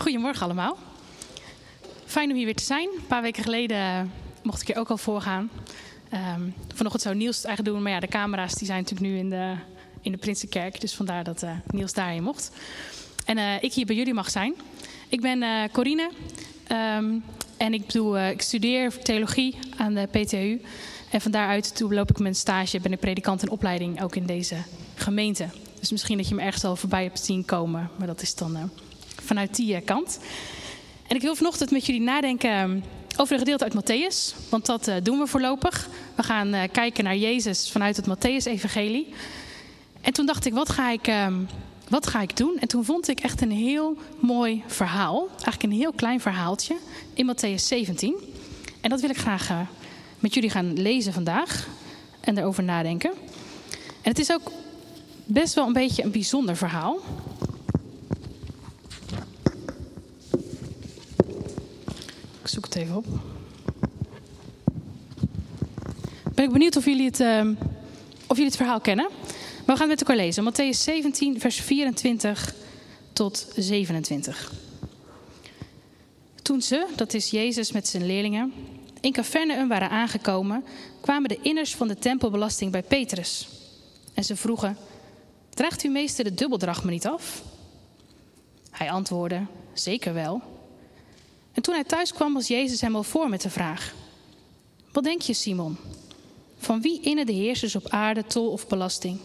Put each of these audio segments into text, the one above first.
Goedemorgen allemaal. Fijn om hier weer te zijn. Een paar weken geleden mocht ik hier ook al voorgaan. Um, vanochtend zou Niels het eigenlijk doen, maar ja, de camera's die zijn natuurlijk nu in de, in de Prinsenkerk. Dus vandaar dat uh, Niels daarheen mocht. En uh, ik hier bij jullie mag zijn. Ik ben Corine um, en ik, bedoel, ik studeer theologie aan de PTU. En van daaruit loop ik mijn stage, ben ik predikant in opleiding ook in deze gemeente. Dus misschien dat je me ergens al voorbij hebt zien komen, maar dat is dan vanuit die kant. En ik wil vanochtend met jullie nadenken over een gedeelte uit Matthäus, want dat uh, doen we voorlopig. We gaan uh, kijken naar Jezus vanuit het Matthäus-evangelie. En toen dacht ik, wat ga ik, uh, wat ga ik doen? En toen vond ik echt een heel mooi verhaal, eigenlijk een heel klein verhaaltje in Matthäus 17. En dat wil ik graag eh, met jullie gaan lezen vandaag en erover nadenken. En het is ook best wel een beetje een bijzonder verhaal. Zoek het even op. Ben ik benieuwd of jullie het, uh, of jullie het verhaal kennen. We gaan het met elkaar lezen. Matthäus 17, vers 24 tot 27. Toen ze, dat is Jezus met zijn leerlingen, in Capernaum waren aangekomen, kwamen de inners van de tempelbelasting bij Petrus. En ze vroegen: Draagt uw meester de dubbeldrachme niet af? Hij antwoordde: Zeker wel. En toen hij thuis kwam, was Jezus hem al voor met de vraag: Wat denk je, Simon? Van wie innen de heersers op aarde tol of belasting?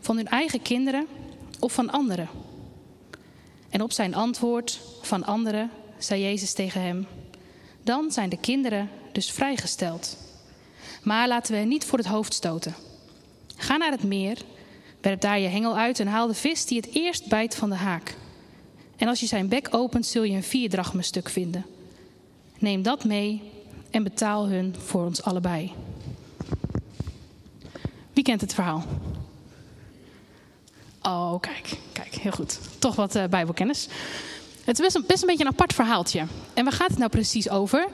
Van hun eigen kinderen of van anderen? En op zijn antwoord van anderen zei Jezus tegen hem: Dan zijn de kinderen dus vrijgesteld. Maar laten we hen niet voor het hoofd stoten. Ga naar het meer, werp daar je hengel uit en haal de vis die het eerst bijt van de haak. En als je zijn bek opent, zul je een vierdrachme stuk vinden. Neem dat mee en betaal hun voor ons allebei. Wie kent het verhaal? Oh, kijk, kijk, heel goed. Toch wat uh, Bijbelkennis. Het is best een, best een beetje een apart verhaaltje. En waar gaat het nou precies over?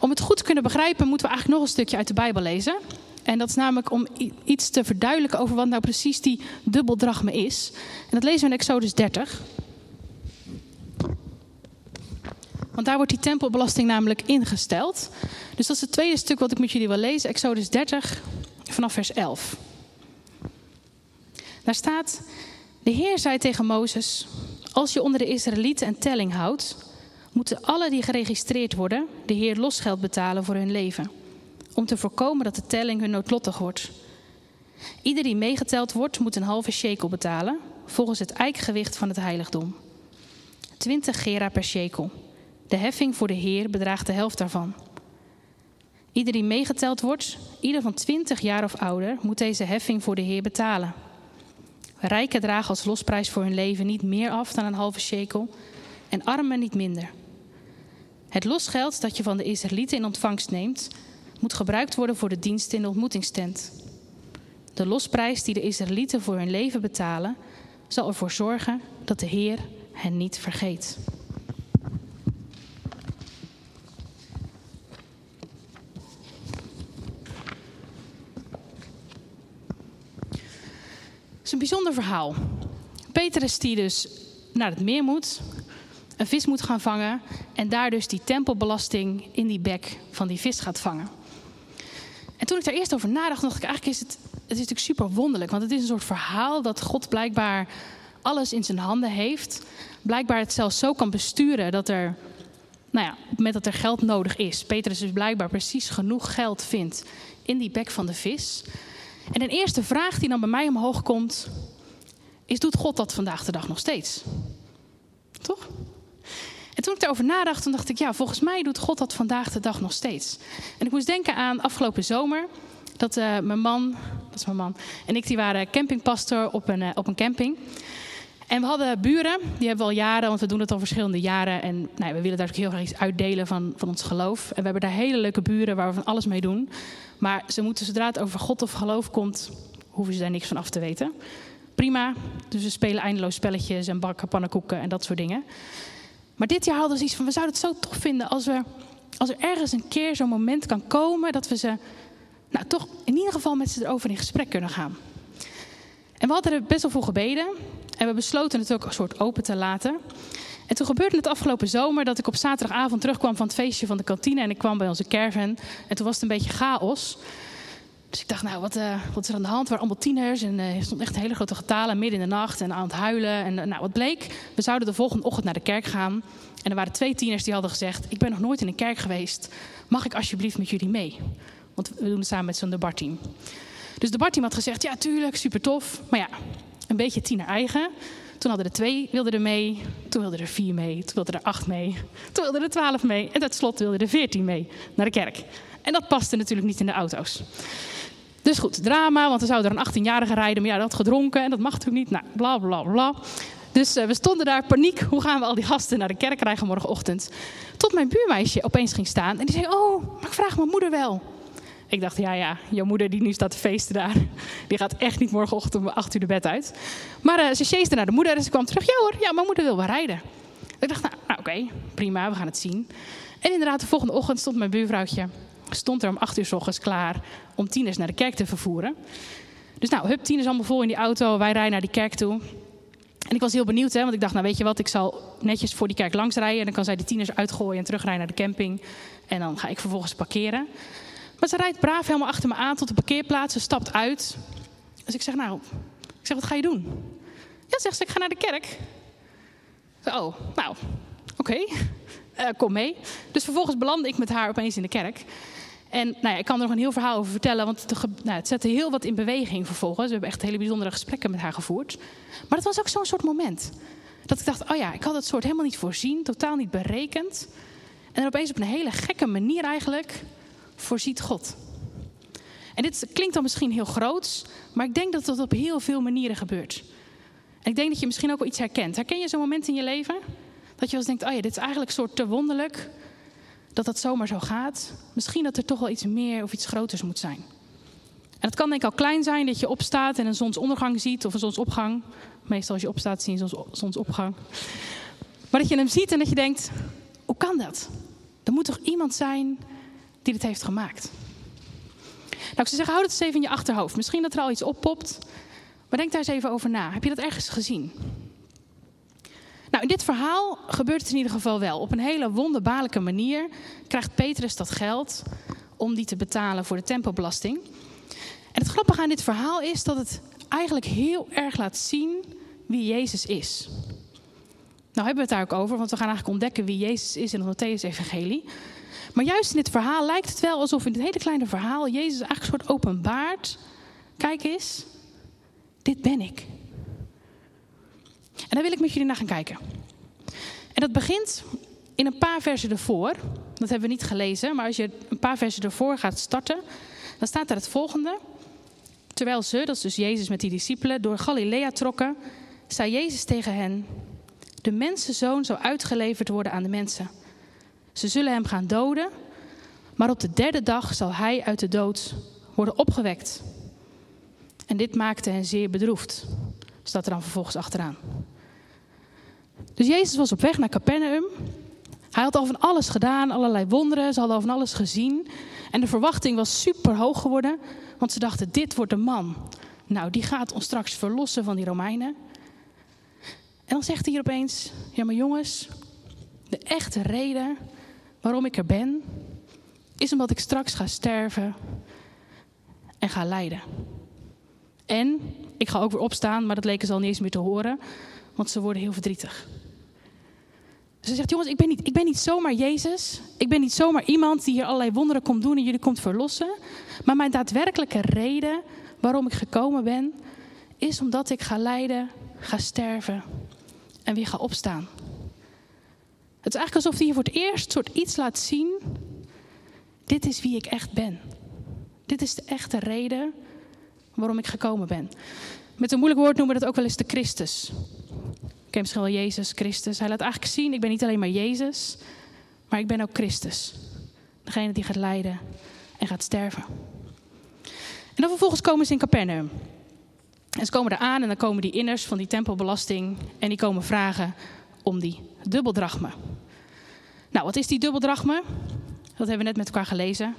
Om het goed te kunnen begrijpen, moeten we eigenlijk nog een stukje uit de Bijbel lezen. En dat is namelijk om iets te verduidelijken over wat nou precies die dubbeldrachme is. En dat lezen we in Exodus 30. Want daar wordt die tempelbelasting namelijk ingesteld. Dus dat is het tweede stuk wat ik met jullie wil lezen. Exodus 30, vanaf vers 11. Daar staat: De Heer zei tegen Mozes: Als je onder de Israëlieten een telling houdt, moeten alle die geregistreerd worden de Heer losgeld betalen voor hun leven. Om te voorkomen dat de telling hun noodlottig wordt. Ieder die meegeteld wordt, moet een halve shekel betalen, volgens het eikgewicht van het heiligdom. 20 gera per shekel. De heffing voor de Heer bedraagt de helft daarvan. Ieder die meegeteld wordt, ieder van 20 jaar of ouder, moet deze heffing voor de Heer betalen. Rijken dragen als losprijs voor hun leven niet meer af dan een halve shekel en armen niet minder. Het losgeld dat je van de Israëlieten in ontvangst neemt, moet gebruikt worden voor de dienst in de ontmoetingstent. De losprijs die de Israëlieten voor hun leven betalen, zal ervoor zorgen dat de Heer hen niet vergeet. Bijzonder verhaal. Petrus die dus naar het meer moet, een vis moet gaan vangen en daar dus die tempelbelasting in die bek van die vis gaat vangen. En toen ik daar eerst over nadacht, dacht ik eigenlijk is het, het is natuurlijk super wonderlijk, want het is een soort verhaal dat God blijkbaar alles in zijn handen heeft, blijkbaar het zelfs zo kan besturen dat er, nou ja, moment dat er geld nodig is, Petrus dus blijkbaar precies genoeg geld vindt in die bek van de vis. En een eerste vraag die dan bij mij omhoog komt, is: doet God dat vandaag de dag nog steeds? Toch? En toen ik erover nadacht, toen dacht ik, ja, volgens mij doet God dat vandaag de dag nog steeds. En ik moest denken aan afgelopen zomer, dat uh, mijn man, dat is mijn man, en ik die waren campingpastor op een, uh, op een camping. En we hadden buren, die hebben we al jaren, want we doen het al verschillende jaren. En nou, we willen daar ook heel graag iets uitdelen van, van ons geloof. En we hebben daar hele leuke buren waar we van alles mee doen. Maar ze moeten, zodra het over God of geloof komt, hoeven ze daar niks van af te weten. Prima, dus we spelen eindeloos spelletjes en bakken pannenkoeken en dat soort dingen. Maar dit jaar hadden ze iets van, we zouden het zo tof vinden als, we, als er ergens een keer zo'n moment kan komen dat we ze, nou toch in ieder geval met ze erover in gesprek kunnen gaan. En we hadden er best wel voor gebeden en we besloten het ook een soort open te laten. En toen gebeurde het afgelopen zomer dat ik op zaterdagavond terugkwam van het feestje van de kantine. En ik kwam bij onze caravan. En toen was het een beetje chaos. Dus ik dacht, nou, wat, uh, wat is er aan de hand? Er waren allemaal tieners en uh, er stond echt hele grote getalen midden in de nacht en aan het huilen. En uh, nou, wat bleek? We zouden de volgende ochtend naar de kerk gaan. En er waren twee tieners die hadden gezegd, ik ben nog nooit in een kerk geweest. Mag ik alsjeblieft met jullie mee? Want we doen het samen met zo'n debatteam. Dus de debatteam had gezegd, ja, tuurlijk, super tof. Maar ja, een beetje tiener eigen. Toen hadden er twee wilden er mee. Toen wilden er vier mee. Toen wilden er acht mee. Toen wilden er twaalf mee. En tot slot wilden er veertien mee naar de kerk. En dat paste natuurlijk niet in de auto's. Dus goed, drama, want er zou er een 18-jarige rijden. Maar ja, dat had gedronken en dat mag natuurlijk niet. Nou, bla bla bla. Dus uh, we stonden daar, paniek. Hoe gaan we al die gasten naar de kerk krijgen morgenochtend? Tot mijn buurmeisje opeens ging staan en die zei: Oh, maar ik vraag mijn moeder wel. Ik dacht, ja, ja, jouw moeder die nu staat te feesten daar, die gaat echt niet morgenochtend om acht uur de bed uit. Maar uh, ze chaste naar de moeder en ze kwam terug. Ja hoor, ja, mijn moeder wil wel rijden. Ik dacht, nou, nou oké, prima, we gaan het zien. En inderdaad, de volgende ochtend stond mijn buurvrouwtje, stond er om acht uur s ochtends klaar om tieners naar de kerk te vervoeren. Dus nou, hup, tieners allemaal vol in die auto, wij rijden naar die kerk toe. En ik was heel benieuwd, hè, want ik dacht, nou weet je wat, ik zal netjes voor die kerk langs rijden. En dan kan zij de tieners uitgooien en terugrijden naar de camping. En dan ga ik vervolgens parkeren. Maar ze rijdt braaf helemaal achter me aan tot de parkeerplaats. Ze stapt uit. Dus ik zeg, nou, ik zeg, wat ga je doen? Ja, zegt ze, ik ga naar de kerk. Oh, nou, oké, uh, kom mee. Dus vervolgens belandde ik met haar opeens in de kerk. En nou ja, ik kan er nog een heel verhaal over vertellen, want het, nou, het zette heel wat in beweging vervolgens. We hebben echt hele bijzondere gesprekken met haar gevoerd. Maar het was ook zo'n soort moment. Dat ik dacht, oh ja, ik had het soort helemaal niet voorzien, totaal niet berekend. En opeens op een hele gekke manier eigenlijk voorziet God. En dit klinkt dan misschien heel groots, maar ik denk dat dat op heel veel manieren gebeurt. En ik denk dat je misschien ook wel iets herkent. Herken je zo'n moment in je leven? Dat je wel eens denkt, oh ja, dit is eigenlijk een soort te wonderlijk dat dat zomaar zo gaat. Misschien dat er toch wel iets meer of iets groters moet zijn. En het kan denk ik al klein zijn dat je opstaat en een zonsondergang ziet of een zonsopgang. Meestal als je opstaat zie je een zonsopgang. Maar dat je hem ziet en dat je denkt, hoe kan dat? Er moet toch iemand zijn die dit heeft gemaakt. Nou, ik zou zeggen, houd het eens even in je achterhoofd. Misschien dat er al iets oppopt. Maar denk daar eens even over na. Heb je dat ergens gezien? Nou, in dit verhaal gebeurt het in ieder geval wel. Op een hele wonderbaarlijke manier krijgt Petrus dat geld om die te betalen voor de tempelbelasting. En het grappige aan dit verhaal is dat het eigenlijk heel erg laat zien wie Jezus is. Nou hebben we het daar ook over, want we gaan eigenlijk ontdekken wie Jezus is in het Matthäus-evangelie. Maar juist in dit verhaal lijkt het wel alsof in dit hele kleine verhaal Jezus eigenlijk een soort openbaart. Kijk eens, dit ben ik. En daar wil ik met jullie naar gaan kijken. En dat begint in een paar versen ervoor. Dat hebben we niet gelezen, maar als je een paar versen ervoor gaat starten, dan staat er het volgende. Terwijl ze, dat is dus Jezus met die discipelen, door Galilea trokken, zei Jezus tegen hen: De mensenzoon zou uitgeleverd worden aan de mensen. Ze zullen hem gaan doden, maar op de derde dag zal hij uit de dood worden opgewekt. En dit maakte hen zeer bedroefd, staat er dan vervolgens achteraan. Dus Jezus was op weg naar Capernaum. Hij had al van alles gedaan, allerlei wonderen, ze hadden al van alles gezien. En de verwachting was super hoog geworden, want ze dachten: dit wordt de man. Nou, die gaat ons straks verlossen van die Romeinen. En dan zegt hij hier opeens: Ja, maar jongens, de echte reden waarom ik er ben, is omdat ik straks ga sterven en ga lijden. En ik ga ook weer opstaan, maar dat leken ze al niet eens meer te horen, want ze worden heel verdrietig. Ze zegt, jongens, ik ben, niet, ik ben niet zomaar Jezus. Ik ben niet zomaar iemand die hier allerlei wonderen komt doen en jullie komt verlossen. Maar mijn daadwerkelijke reden waarom ik gekomen ben, is omdat ik ga lijden, ga sterven en weer ga opstaan. Het is eigenlijk alsof hij hier voor het eerst soort iets laat zien. Dit is wie ik echt ben. Dit is de echte reden waarom ik gekomen ben. Met een moeilijk woord noemen we dat ook wel eens de Christus. Ken misschien wel Jezus, Christus. Hij laat eigenlijk zien, ik ben niet alleen maar Jezus, maar ik ben ook Christus. Degene die gaat lijden en gaat sterven. En dan vervolgens komen ze in Capernaum. En ze komen er aan en dan komen die inners van die tempelbelasting en die komen vragen om die dubbeldrachme. Nou, wat is die dubbeldrachme? Dat hebben we net met elkaar gelezen.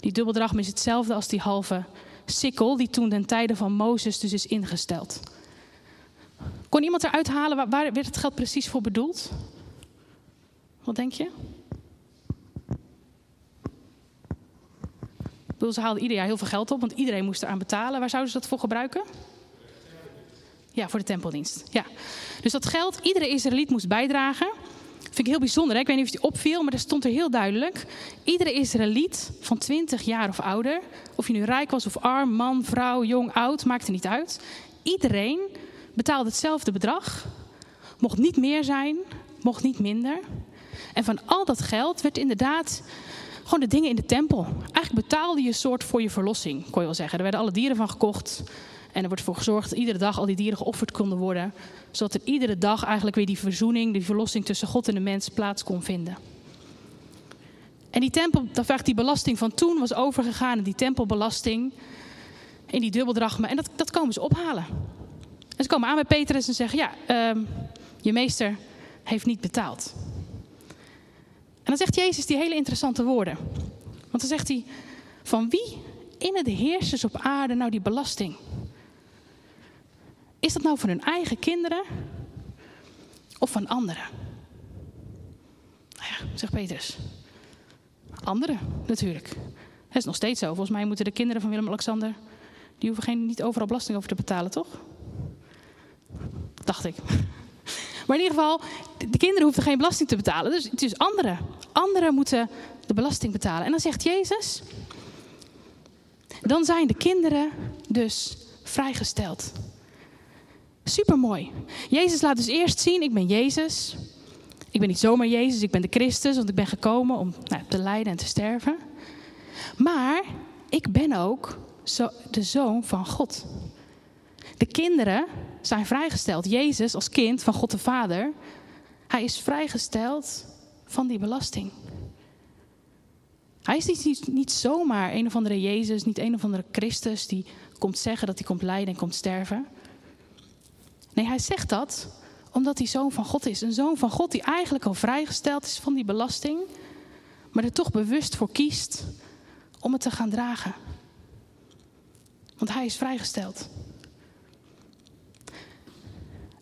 Die dubbeldrachme is hetzelfde als die halve sikkel die toen ten tijde van Mozes dus is ingesteld. Kon iemand eruit halen waar, werd het geld precies voor bedoeld? Wat denk je? Ik bedoel, ze haalden ieder jaar heel veel geld op, want iedereen moest eraan betalen. Waar zouden ze dat voor gebruiken? Ja, voor de tempeldienst. Ja. Dus dat geld, iedere Israëliet moest bijdragen. Vind ik heel bijzonder. Hè? Ik weet niet of het opviel, maar er stond er heel duidelijk. Iedere Israëliet van 20 jaar of ouder, of je nu rijk was of arm, man, vrouw, jong, oud, maakte niet uit. Iedereen betaalde hetzelfde bedrag. Mocht niet meer zijn, mocht niet minder. En van al dat geld werd inderdaad gewoon de dingen in de tempel. Eigenlijk betaalde je soort voor je verlossing, kon je wel zeggen. Er werden alle dieren van gekocht. En er wordt ervoor gezorgd dat iedere dag al die dieren geofferd konden worden. Zodat er iedere dag eigenlijk weer die verzoening, die verlossing tussen God en de mens plaats kon vinden. En die tempel, dat vraagt die belasting van toen was overgegaan. En die tempelbelasting in die dubbeldrachma. En dat, dat komen ze ophalen. En ze komen aan bij Petrus en zeggen, ja, uh, je meester heeft niet betaald. En dan zegt Jezus die hele interessante woorden. Want dan zegt hij, van wie innen de heersers op aarde nou die belasting? Is dat nou van hun eigen kinderen of van anderen? Nou ja, zegt Petrus. Anderen, natuurlijk. Dat is nog steeds zo. Volgens mij moeten de kinderen van Willem-Alexander... die hoeven geen, niet overal belasting over te betalen, toch? Dacht ik. Maar in ieder geval, de kinderen hoeven geen belasting te betalen. Dus het is anderen. Anderen moeten de belasting betalen. En dan zegt Jezus... Dan zijn de kinderen dus vrijgesteld. Supermooi. Jezus laat dus eerst zien, ik ben Jezus. Ik ben niet zomaar Jezus, ik ben de Christus, want ik ben gekomen om nou, te lijden en te sterven. Maar ik ben ook de zoon van God. De kinderen zijn vrijgesteld. Jezus als kind van God de Vader, hij is vrijgesteld van die belasting. Hij is niet, niet, zomaar een of andere Jezus, niet een of andere Christus die komt zeggen dat hij komt lijden en komt sterven. Nee, hij zegt dat omdat hij zoon van God is. Een zoon van God die eigenlijk al vrijgesteld is van die belasting, maar er toch bewust voor kiest om het te gaan dragen. Want hij is vrijgesteld.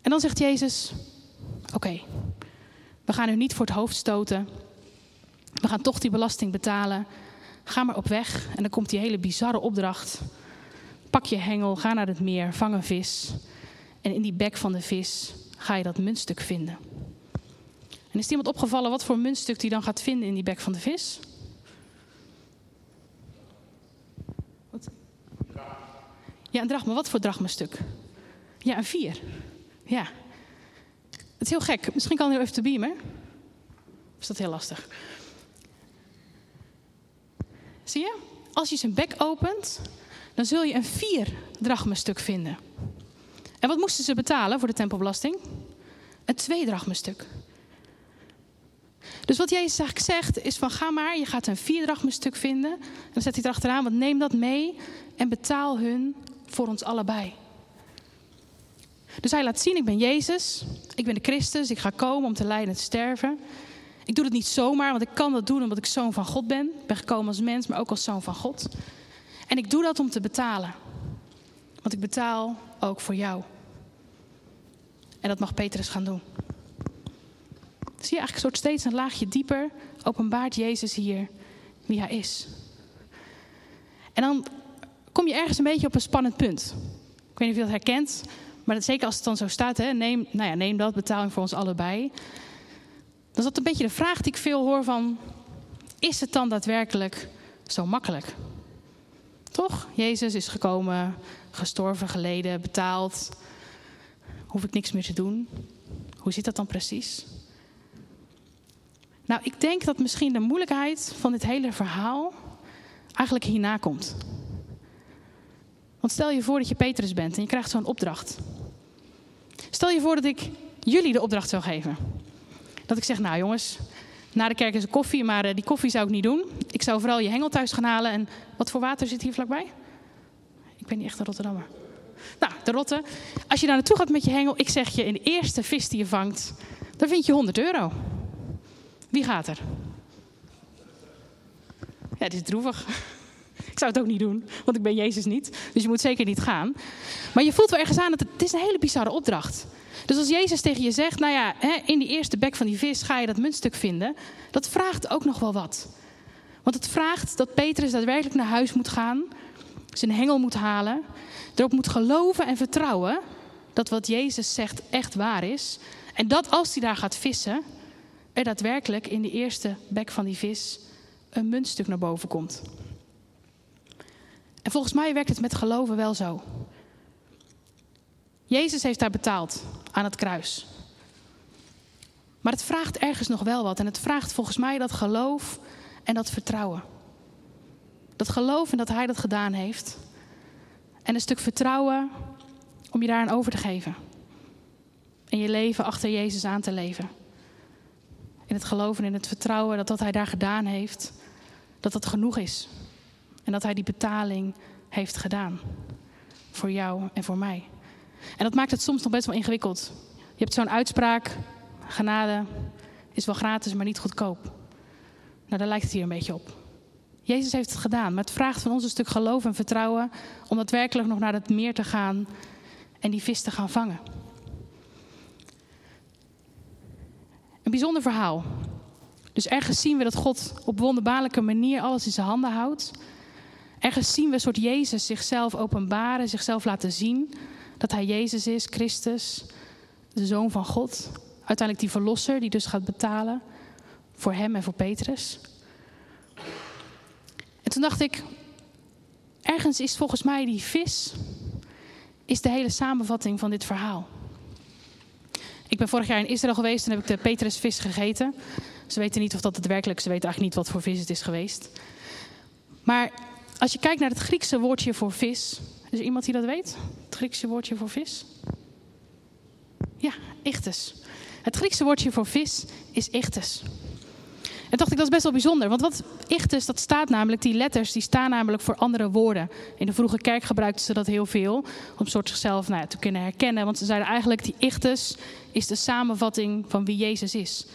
En dan zegt Jezus: Oké, we gaan u niet voor het hoofd stoten. We gaan toch die belasting betalen. Ga maar op weg. En dan komt die hele bizarre opdracht. Pak je hengel, ga naar het meer, vang een vis. En in die bek van de vis ga je dat muntstuk vinden. En is iemand opgevallen wat voor muntstuk die dan gaat vinden in die bek van de vis? Wat? Ja, een drachma. Wat voor drachmastuk? Ja, een vier. Ja. Het is heel gek. Misschien kan hij even te beamen. Of is dat heel lastig? Zie je? Als je zijn bek opent, dan zul je een vier drachmastuk vinden. En wat moesten ze betalen voor de tempelbelasting? Een tweedrachmenstuk. Dus wat Jezus eigenlijk zegt is van ga maar, je gaat een vierdrachmenstuk vinden. En dan zet hij erachteraan, want neem dat mee en betaal hun voor ons allebei. Dus hij laat zien, ik ben Jezus, ik ben de Christus, ik ga komen om te lijden en te sterven. Ik doe het niet zomaar, want ik kan dat doen omdat ik zoon van God ben. Ik ben gekomen als mens, maar ook als zoon van God. En ik doe dat om te betalen. Want ik betaal ook voor jou. En dat mag Petrus gaan doen. Zie je eigenlijk soort steeds een laagje dieper openbaart Jezus hier wie hij is. En dan kom je ergens een beetje op een spannend punt. Ik weet niet of je dat herkent, maar zeker als het dan zo staat, hè, neem, nou ja, neem dat, betaling voor ons allebei. Dan is dat een beetje de vraag die ik veel hoor van, is het dan daadwerkelijk zo makkelijk? Toch? Jezus is gekomen, gestorven, geleden, betaald hoef ik niks meer te doen. Hoe zit dat dan precies? Nou, ik denk dat misschien de moeilijkheid van dit hele verhaal eigenlijk hierna komt. Want stel je voor dat je Petrus bent en je krijgt zo'n opdracht. Stel je voor dat ik jullie de opdracht zou geven. Dat ik zeg, nou jongens, na de kerk is er koffie, maar eh, die koffie zou ik niet doen. Ik zou vooral je hengel thuis gaan halen. En wat voor water zit hier vlakbij? Ik ben niet echt een Rotterdammer. Nou, de rotte. Als je daar naartoe gaat met je hengel, ik zeg je, in de eerste vis die je vangt, dan vind je 100 euro. Wie gaat er? Ja, het is droevig. Ik zou het ook niet doen, want ik ben Jezus niet. Dus je moet zeker niet gaan. Maar je voelt wel ergens aan dat het, is een hele bizarre opdracht. Dus als Jezus tegen je zegt, nou ja, in die eerste bek van die vis ga je dat muntstuk vinden. Dat vraagt ook nog wel wat. Want het vraagt dat Petrus daadwerkelijk naar huis moet gaan, zijn hengel moet halen, erop moet geloven en vertrouwen dat wat Jezus zegt echt waar is. En dat als hij daar gaat vissen, er daadwerkelijk in de eerste bek van die vis een muntstuk naar boven komt. En volgens mij werkt het met geloven wel zo. Jezus heeft daar betaald aan het kruis. Maar het vraagt ergens nog wel wat. En het vraagt volgens mij dat geloof en dat vertrouwen. Dat geloof en dat Hij dat gedaan heeft. En een stuk vertrouwen om je daaraan over te geven. En je leven achter Jezus aan te leven. In het geloven en in het vertrouwen dat wat Hij daar gedaan heeft, dat dat genoeg is. En dat Hij die betaling heeft gedaan. Voor jou en voor mij. En dat maakt het soms nog best wel ingewikkeld. Je hebt zo'n uitspraak: genade is wel gratis, maar niet goedkoop. Nou, daar lijkt het hier een beetje op. Jezus heeft het gedaan, maar het vraagt van ons een stuk geloof en vertrouwen om daadwerkelijk nog naar het meer te gaan en die vis te gaan vangen. Een bijzonder verhaal. Dus ergens zien we dat God op wonderbaarlijke manier alles in zijn handen houdt. Ergens zien we een soort Jezus zichzelf openbaren, zichzelf laten zien. Dat hij Jezus is, Christus, de Zoon van God. Uiteindelijk die verlosser die dus gaat betalen voor hem en voor Petrus. En toen dacht ik, ergens is volgens mij die vis, is de hele samenvatting van dit verhaal. Ik ben vorig jaar in Israël geweest en heb ik de Petrusvis gegeten. Ze weten niet of dat het werkelijk, ze weten eigenlijk niet wat voor vis het is geweest. Maar als je kijkt naar het Griekse woordje voor vis, is er iemand die dat weet? Het Griekse woordje voor vis? Ja, ichthys. Het Griekse woordje voor vis is ichthys. En dacht ik, dat is best wel bijzonder. Want wat ichthys, dat staat namelijk, die letters, die staan namelijk voor andere woorden. In de vroege kerk gebruikten ze dat heel veel. Om soort zichzelf nou te kunnen herkennen. Want ze zeiden eigenlijk, die ichthys is de samenvatting van wie Jezus is.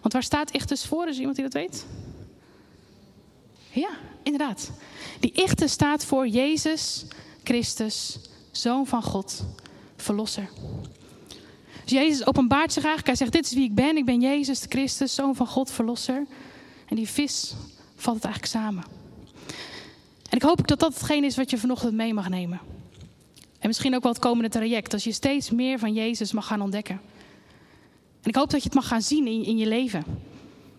Want waar staat ichthys voor? Is iemand die dat weet? Ja, inderdaad. Die ichthys staat voor Jezus Christus, Zoon van God, Verlosser. Dus Jezus openbaart zich eigenlijk. Hij zegt, dit is wie ik ben. Ik ben Jezus Christus, Zoon van God, Verlosser. En die vis valt het eigenlijk samen. En ik hoop dat dat hetgeen is wat je vanochtend mee mag nemen. En misschien ook wel het komende traject. Als je steeds meer van Jezus mag gaan ontdekken. En ik hoop dat je het mag gaan zien in, in je leven.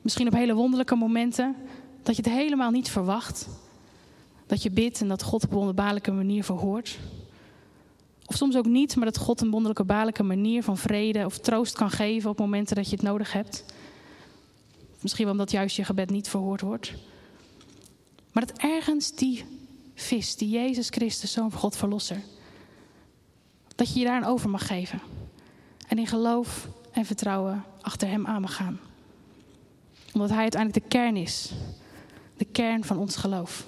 Misschien op hele wonderlijke momenten. Dat je het helemaal niet verwacht. Dat je bidt en dat God op een wonderbaarlijke manier verhoort. Of soms ook niet, maar dat God een wonderlijke baarlijke manier van vrede of troost kan geven op momenten dat je het nodig hebt. Misschien omdat juist je gebed niet verhoord wordt. Maar dat ergens die vis, die Jezus Christus, Zoon van God, Verlosser, dat je je daar aan over mag geven. En in geloof en vertrouwen achter Hem aan mag gaan. Omdat Hij uiteindelijk de kern is. De kern van ons geloof.